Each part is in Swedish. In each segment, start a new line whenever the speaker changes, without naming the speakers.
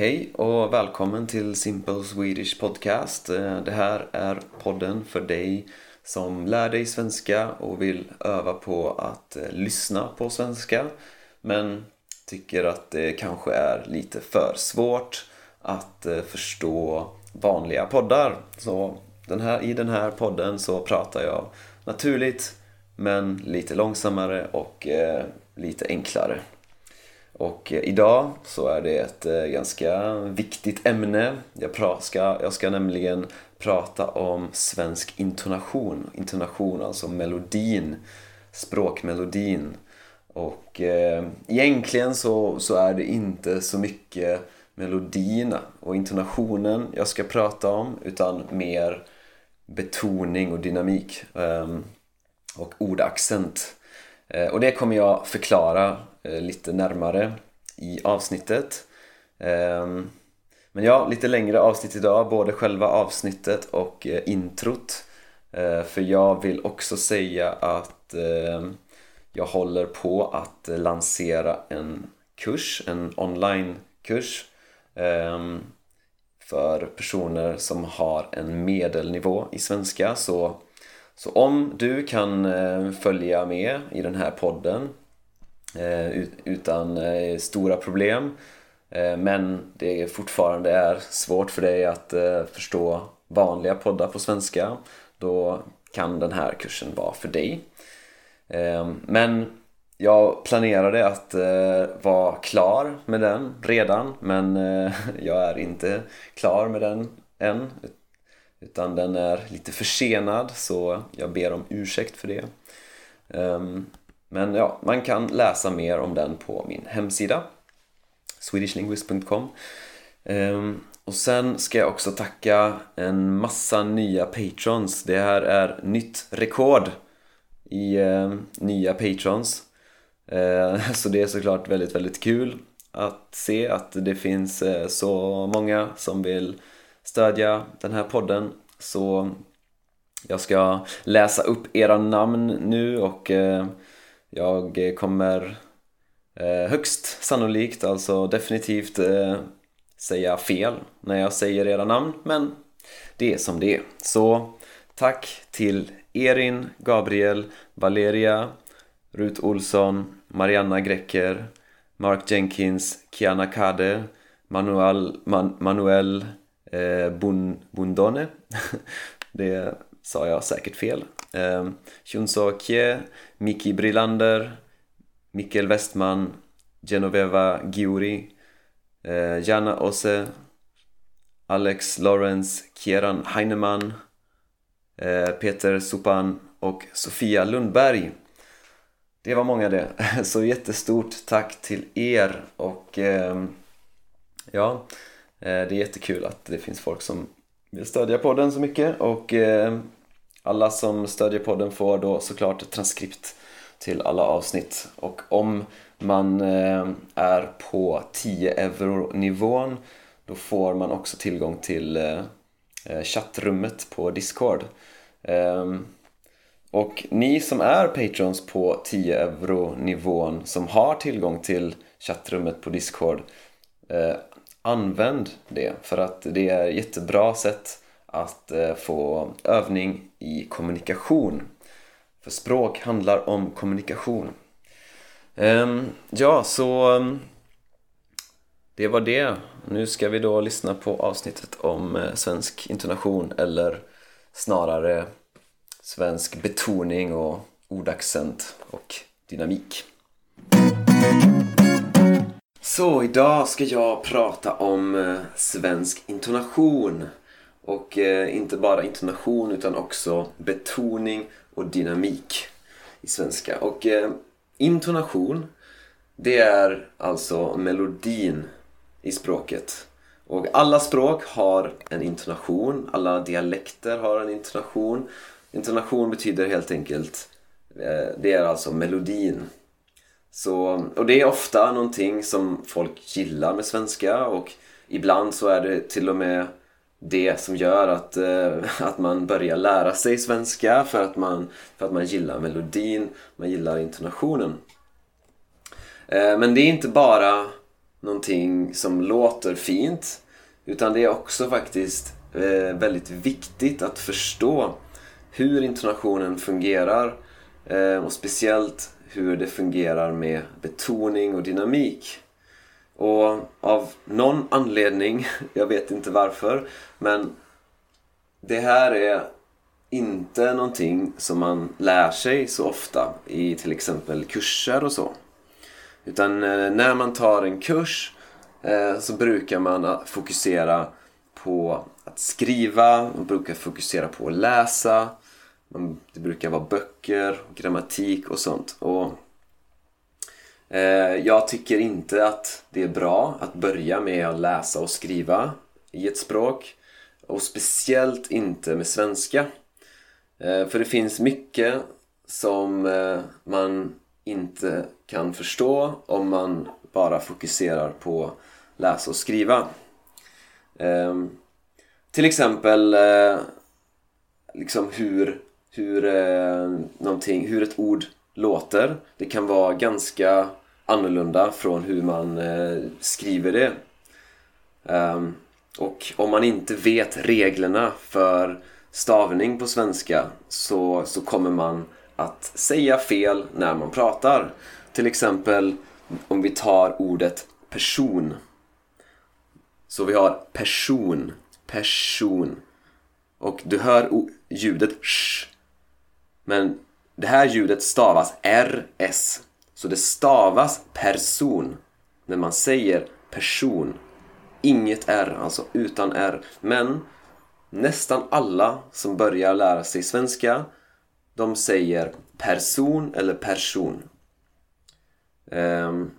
hej och välkommen till Simple Swedish Podcast. Eh, det här är podden för dig som lär dig svenska och vill öva på att eh, lyssna på svenska men tycker att det kanske är lite för svårt att eh, förstå vanliga poddar. Så den här, i den här podden så pratar jag naturligt men lite långsammare och eh, lite enklare. Och eh, idag så är det ett eh, ganska viktigt ämne. Jag ska, jag ska nämligen prata om svensk intonation. Intonation, alltså melodin, språkmelodin. Och eh, egentligen så, så är det inte så mycket melodierna och intonationen jag ska prata om utan mer betoning och dynamik eh, och ordaccent. Eh, och det kommer jag förklara Eh, lite närmare i avsnittet. Ehm, men ja, lite längre avsnitt idag, både själva avsnittet och eh, introt. Eh, för jag vill också säga att ehm, jag håller på att lansera en kurs, en onlinekurs ehm, för personer som har en medelnivå i svenska. Så, så om du kan följa med i den här podden Eh, utan eh, stora problem. Eh, men det fortfarande är svårt för dig att förstå vanliga poddar på svenska. Då kan den här kursen vara för dig. Men jag planerade att vara klar med den redan men jag är inte klar med den än. Utan den är lite försenad så jag ber om ursäkt för det. Ehm, men ja, man kan läsa mer om den på min hemsida swedishlinguist.com ehm, Och sen ska jag också tacka en massa nya patrons. Det här är nytt rekord i eh, nya patrons. Eh, så det är såklart väldigt, väldigt kul att se att det finns eh, så många som vill stödja den här podden. Så jag ska läsa upp era namn nu och eh, jag kommer eh, högst sannolikt, alltså definitivt eh, säga fel när jag säger era namn, men det är som det är. Så tack till Erin, Gabriel, Valeria, Rut Olsson, Marianna Grecker, Mark Jenkins, Kiana Kade, Manuel, Man, Manuel eh, Bun, Bundone. det sa jag säkert fel. Eh, Shunso Kye, Miki Brillander, Mikkel Westman, Genoveva Giuri, eh, Jana Ose, Alex Lawrence, Kieran Heinemann, eh, Peter Supan och Sofia Lundberg. Det var många det. Så jättestort tack till er och ehm, eh, ja, det är jättekul att det finns folk som vill stödja podden så mycket och eh, alla som stödjer podden får då såklart ett transkript till alla avsnitt och om man eh, är på 10 euro nivån då får man också tillgång till eh, eh, chattrummet på Discord. Ehm, och ni som är patrons på 10 euro nivån som har tillgång till chattrummet på Discord använd det för att det är ett jättebra sätt att få övning i kommunikation. För språk handlar om kommunikation. Ehm, ja, så ehm, det var det. Nu ska vi då lyssna på avsnittet om eh, svensk intonation eller snarare svensk betoning och ordaccent och dynamik. Så idag ska jag prata om eh, svensk intonation och eh, inte bara intonation utan också betoning och dynamik i svenska. Och eh, intonation, det är alltså melodin i språket. Och alla språk har en intonation, alla dialekter har en intonation. Intonation betyder helt enkelt, eh, det är alltså melodin. Så, och det är ofta någonting som folk gillar med svenska och ibland så är det till och med det som gör att, eh, att man börjar lära sig svenska för att, man, för att man gillar melodin, man gillar intonationen. Eh, men det är inte bara någonting som låter fint utan det är också faktiskt eh, väldigt viktigt att förstå hur intonationen fungerar eh, och speciellt hur det fungerar med betoning och dynamik. Och av någon anledning, jag vet inte varför, men det här är inte någonting som man lär sig så ofta i till exempel kurser och så. Utan eh, när man tar en kurs eh, så brukar man fokusera på att skriva, man brukar fokusera på att läsa. Det brukar vara böcker, grammatik och sånt. Och Eh, jag tycker inte att det är bra att börja med att läsa och skriva i ett språk. Och speciellt inte med svenska. Eh, för det finns mycket som eh, man inte kan förstå om man bara fokuserar på läsa och skriva. Till exempel liksom hur, hur, eh, hur ett ord låter. Det kan vara ganska annorlunda från hur man eh, skriver det. Um, och om man inte vet reglerna för stavning på svenska så, så kommer man att säga fel när man pratar. Till exempel om vi tar ordet person. Så vi har person, person. Och du hör ljudet sh. Men det här ljudet stavas rs. Så det stavas person när man säger person. Inget r, alltså utan r. Men nästan alla som börjar lära sig svenska de säger person eller person. Um,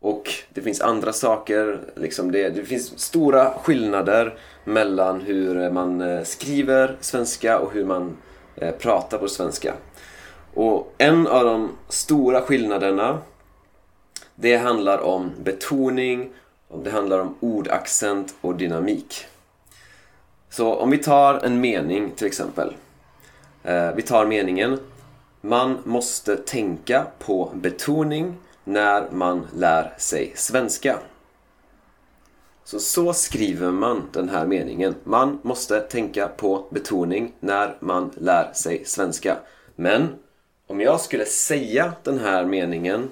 och det finns andra saker, liksom det, det finns stora skillnader mellan hur man eh, skriver svenska och hur man Eh, pratar på svenska. Och en av de stora skillnaderna det handlar om betoning, det handlar om ordaccent och dynamik. Så om vi tar en mening till exempel. Eh, vi tar meningen Man måste tänka på betoning när man lär sig svenska. Så, så skriver man den här meningen. Man måste tänka på betoning när man lär sig svenska. Men om jag skulle säga den här meningen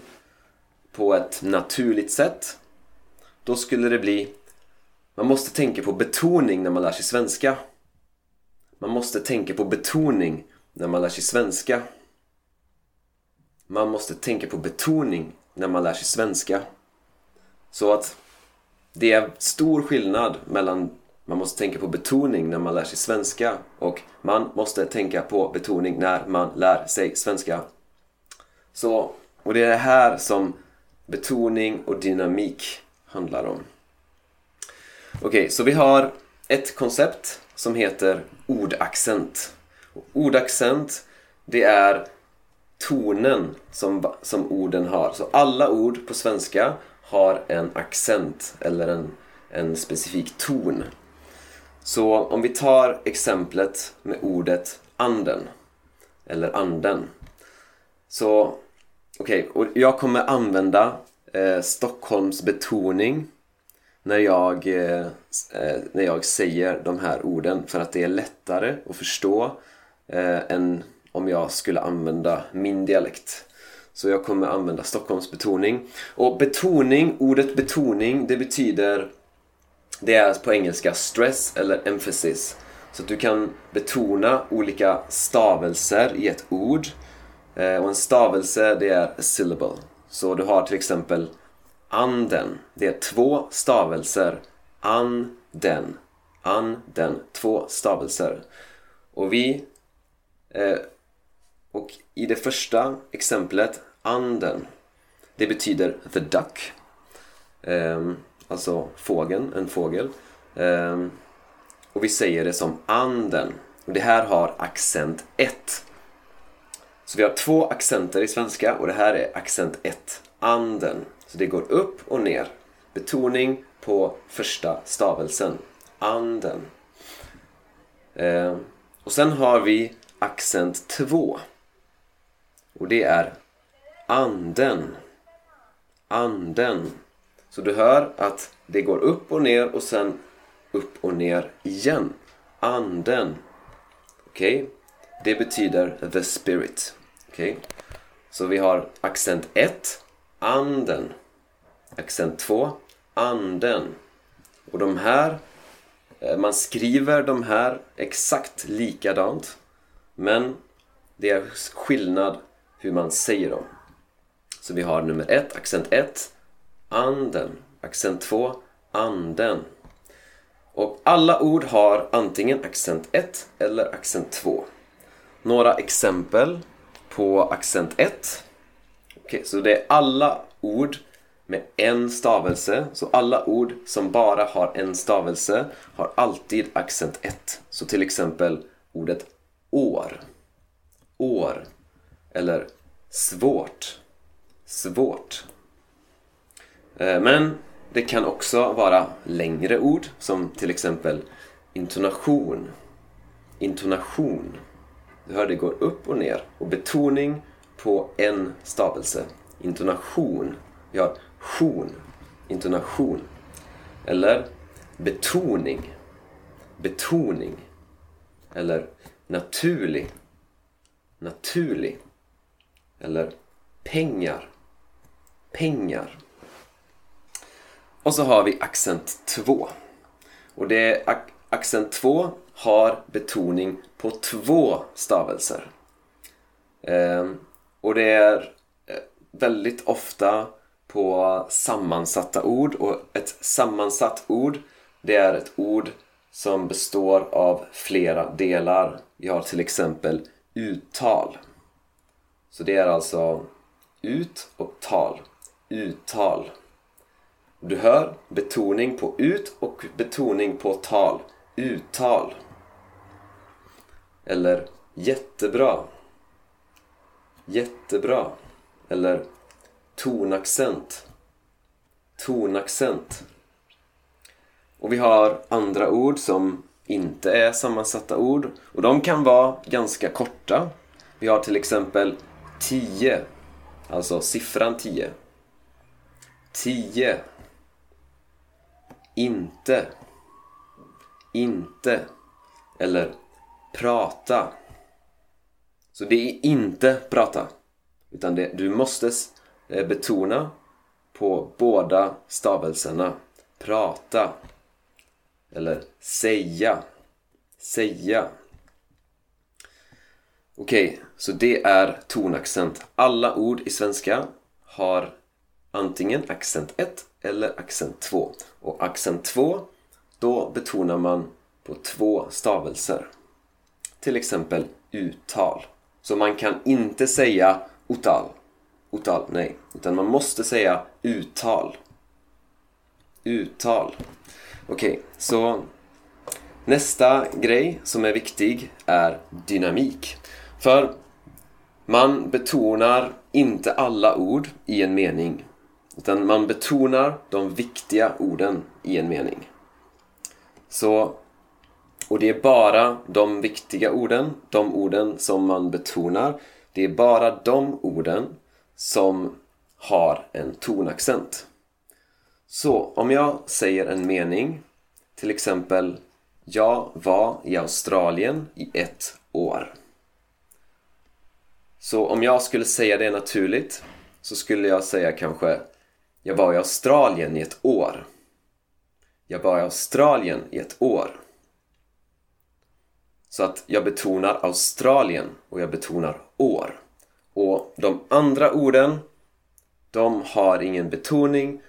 på ett naturligt sätt då skulle det bli Man måste tänka på betoning när man lär sig svenska. Man måste tänka på betoning när man lär sig svenska. Man måste tänka på betoning när man lär sig svenska. Så att det är stor skillnad mellan man måste tänka på betoning när man lär sig svenska och man måste tänka på betoning när man lär sig svenska. Så, och det är det här som betoning och dynamik handlar om. Okej, okay, så vi har ett koncept som heter ordaccent. Och ordaccent, det är tonen som, som orden har. Så alla ord på svenska har en accent eller en, en specifik ton. Så om vi tar exemplet med ordet anden eller anden. Så okej, okay, och jag kommer använda eh, Stockholms betoning när jag, eh, eh, när jag säger de här orden för att det är lättare att förstå eh, än om jag skulle använda min dialekt. Så jag kommer använda Stockholmsbetoning. Och betoning, ordet betoning, det betyder det är på engelska stress eller emphasis. Så att du kan betona olika stavelser i ett ord. Eh, och en stavelse det är a syllable. Så du har till exempel anden. Det är två stavelser. An-den. An-den. Två stavelser. Och vi... Eh, och i det första exemplet, anden. Det betyder the duck. Um, alltså fågeln, en fågel. Um, och vi säger det som anden. Och det här har accent 1. Så vi har två accenter i svenska och det här är accent 1. Anden. Så det går upp och ner. Betoning på första stavelsen. Anden. Um, och sen har vi accent 2. Och det är anden. Anden. Så du hör att det går upp och ner och sen upp och ner igen. Anden. Okej? Okay? Det betyder the spirit. Okej? Okay? Så vi har accent 1, anden. Accent 2, anden. Och de här, eh, man skriver de här exakt likadant. Men det är skillnad hur man säger dem. Så vi har nummer 1, accent 1, anden. Accent 2, anden. Och alla ord har antingen accent 1 eller accent 2. Några exempel på accent 1. Okay, så det är alla ord med en stavelse. Så alla ord som bara har en stavelse har alltid accent 1. Så till exempel ordet år. År. Eller svårt. Svårt. Eh, men det kan också vara längre ord som till exempel intonation. Intonation. Du hör det går upp och ner och betoning på en stavelse. Intonation. Vi har sjon. intonation. Eller betoning. Betoning. Eller naturlig. Naturlig. Eller pengar. Pengar. Och så har vi accent 2. Och det accent 2 har betoning på två stavelser. Ehm, och det är eh, väldigt ofta på sammansatta ord och ett sammansatt ord det är ett ord som består av flera delar. Vi har till exempel uttal. Så det är alltså ut och tal. Uttal. Du hör betoning på ut och betoning på tal. Uttal. Eller jättebra. Jättebra. Eller tonaccent. Tonaccent. Och vi har andra ord som inte är sammansatta ord. Och de kan vara ganska korta. Vi har till exempel 10. Alltså siffran 10. 10. Inte. Inte. Eller prata. Så det är inte prata. Utan det, du måste eh, betona på båda stavelserna. Prata. Eller säga. Säga. Okej, okay, så det är tonaccent. Alla ord i svenska har antingen accent 1 eller accent 2. Och accent 2, då betonar man på två stavelser. Till exempel uttal. Så man kan inte säga utal. Utal, nej. Utan man måste säga uttal. Uttal. Okej, okay, så nästa grej som är viktig är dynamik. För man betonar inte alla ord i en mening. Utan man betonar de viktiga orden i en mening. Så och det är bara de viktiga orden, de orden som man betonar, det är bara de orden som har en tonaccent. Så om jag säger en mening, till exempel Jag var i Australien i ett år. Så om jag skulle säga det naturligt så skulle jag säga kanske jag var i Australien i ett år. Jag var i Australien i ett år. Så att jag betonar Australien och jag betonar år. Och de andra orden, de har ingen betoning,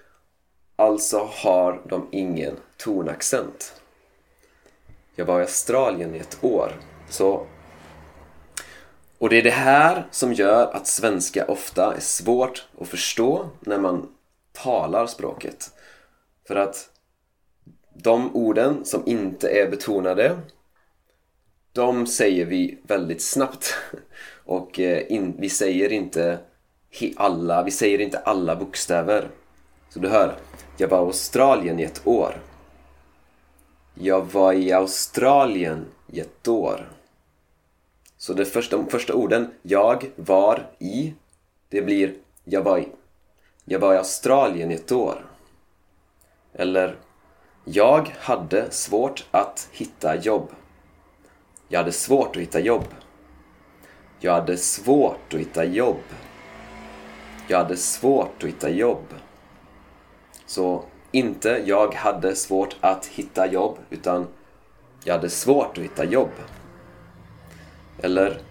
alltså har de ingen tonaccent. Jag var i Australien i ett år. Så och det är det här som gör att svenska ofta är svårt att förstå när man talar språket. För att de orden som inte är betonade de säger vi väldigt snabbt. Och eh, in, vi säger inte alla, vi säger inte alla bokstäver. Så du hör, jag var i Australien i ett år. Jag var i Australien i ett år. Så de första, de första orden, jag var i, det blir jag var i. Jag var i Australien i ett år. Eller Jag hade svårt att hitta jobb. Jag hade svårt att hitta jobb. Jag hade svårt att hitta jobb. Jag hade svårt att hitta jobb. Så inte jag hade svårt att hitta jobb, utan jag hade svårt att hitta jobb. Eller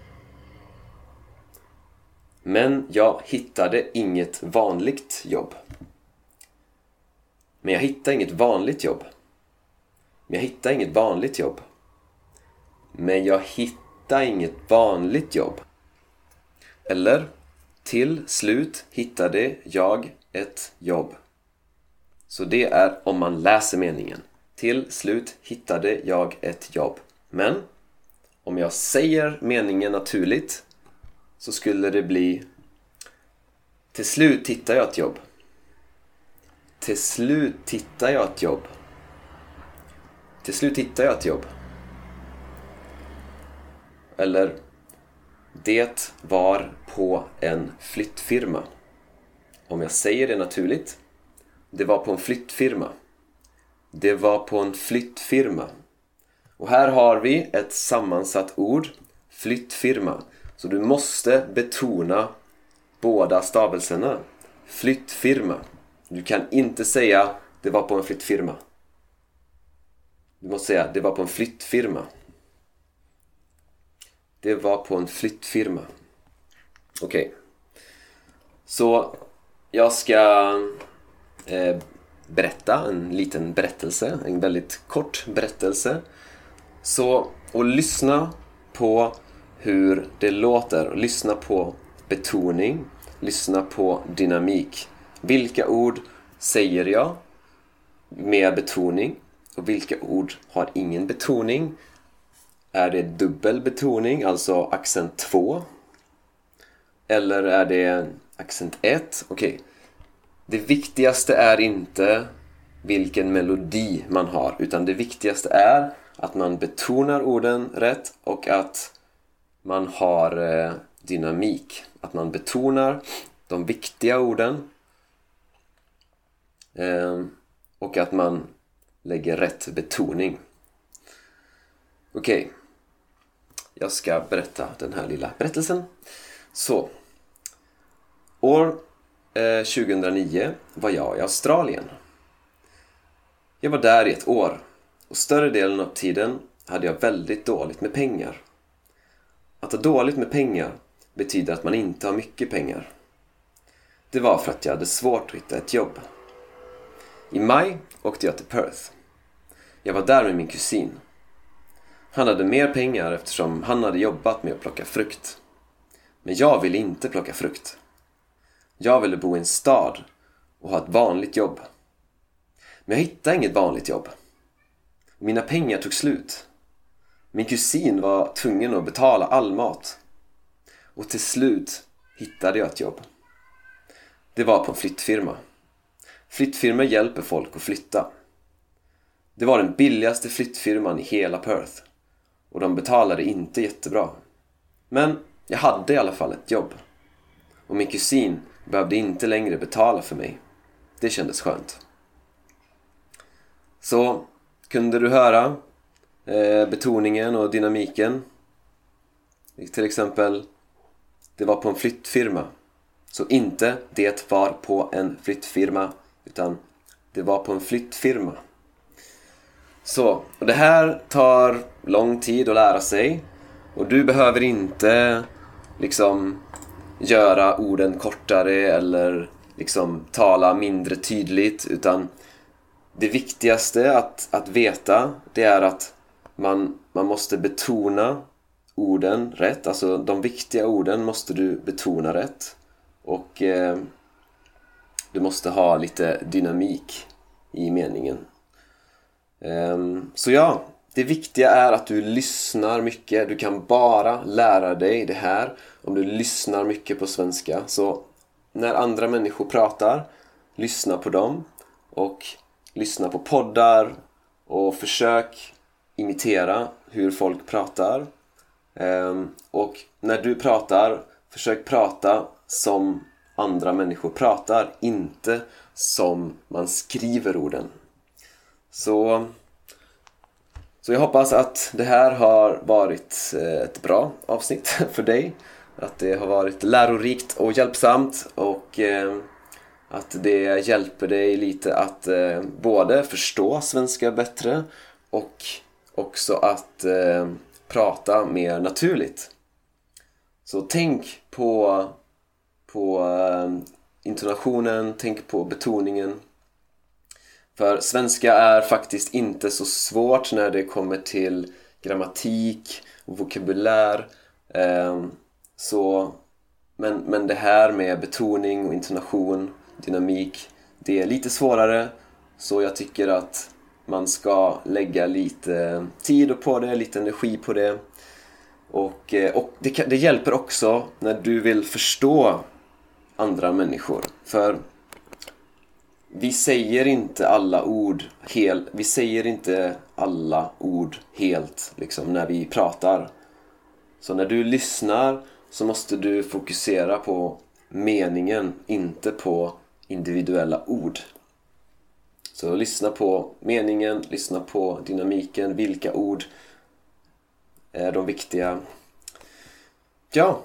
men jag hittade inget vanligt jobb. Men jag hittade inget vanligt jobb. Men jag hittade inget vanligt jobb. Men jag hittade inget vanligt jobb. Eller Till slut hittade jag ett jobb. Så det är om man läser meningen. Till slut hittade jag ett jobb. Men om jag säger meningen naturligt så skulle det bli Till slut hittade jag ett jobb. Till slut hittade jag ett jobb. Till slut hittar jag ett jobb. Eller Det var på en flyttfirma. Om jag säger det naturligt. Det var på en flyttfirma. Det var på en flyttfirma. Och här har vi ett sammansatt ord. Flyttfirma. Så du måste betona båda stavelserna. Flyttfirma. Du kan inte säga det var på en flyttfirma. Du måste säga det var på en flyttfirma. Det var på en flyttfirma. Okej. Okay. Så jag ska eh, berätta en liten berättelse, en väldigt kort berättelse. Så, och lyssna på hur det låter. Lyssna på betoning. Lyssna på dynamik. Vilka ord säger jag med betoning? Och vilka ord har ingen betoning? Är det dubbel betoning, alltså accent 2? Eller är det accent 1? Okej. Okay. Det viktigaste är inte vilken melodi man har, utan det viktigaste är att man betonar orden rätt och att man har eh, dynamik. Att man betonar de viktiga orden eh, och att man lägger rätt betoning. Okej, okay. jag ska berätta den här lilla berättelsen. Så, år eh, 2009 var jag i Australien. Jag var där i ett år och större delen av tiden hade jag väldigt dåligt med pengar. Att ha dåligt med pengar betyder att man inte har mycket pengar. Det var för att jag hade svårt att hitta ett jobb. I maj åkte jag till Perth. Jag var där med min kusin. Han hade mer pengar eftersom han hade jobbat med att plocka frukt. Men jag ville inte plocka frukt. Jag ville bo i en stad och ha ett vanligt jobb. Men jag hittade inget vanligt jobb. Mina pengar tog slut. Min kusin var tvungen att betala all mat. Och till slut hittade jag ett jobb. Det var på en flyttfirma. Flyttfirmor hjälper folk att flytta. Det var den billigaste flyttfirman i hela Perth. Och de betalade inte jättebra. Men jag hade i alla fall ett jobb. Och min kusin behövde inte längre betala för mig. Det kändes skönt. Så, kunde du höra eh, betoningen och dynamiken? Till exempel, det var på en flyttfirma. Så inte det var på en flyttfirma, utan det var på en flyttfirma. Så, och det här tar lång tid att lära sig. Och du behöver inte liksom göra orden kortare eller liksom tala mindre tydligt utan det viktigaste att, att veta det är att man, man måste betona orden rätt, alltså de viktiga orden måste du betona rätt och eh, du måste ha lite dynamik i meningen. Um, så ja, det viktiga är att du lyssnar mycket. Du kan bara lära dig det här om du lyssnar mycket på svenska. Så när andra människor pratar, lyssna på dem och lyssna på poddar och försök imitera hur folk pratar. Ehm, och när du pratar, försök prata som andra människor pratar, inte som man skriver orden. Så, så jag hoppas att det här har varit eh, ett bra avsnitt för dig. Att det har varit lärorikt och hjälpsamt och eh, att det hjälper dig lite att eh, både förstå svenska bättre och också att eh, prata mer naturligt. Så tänk på, på eh, intonationen, tänk på betoningen. För svenska är faktiskt inte så svårt när det kommer till grammatik och vokabulär. Eh, så, men, men det här med betoning och intonation, dynamik, det är lite svårare. Så jag tycker att man ska lägga lite tid på det, lite energi på det. Och, eh, och det, det hjälper också när du vill förstå andra människor. För vi säger inte alla ord helt, vi säger inte alla ord helt liksom när vi pratar. Så när du lyssnar så måste du fokusera på meningen, inte på individuella ord. Så lyssna på meningen, lyssna på dynamiken, vilka ord är de viktiga. Ja,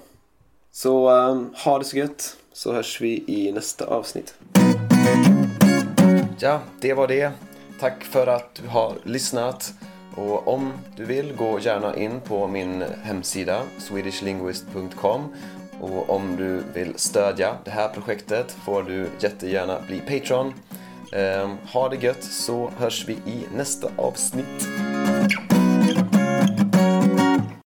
så um, ha det så gött så hörs vi i nästa avsnitt. Ja, det var det. Tack för att du har lyssnat. Och om du vill, gå gärna in på min hemsida swedishlinguist.com och om du vill stödja det här projektet får du jättegärna bli Patreon. Ehm, ha det gött så hörs vi i nästa avsnitt.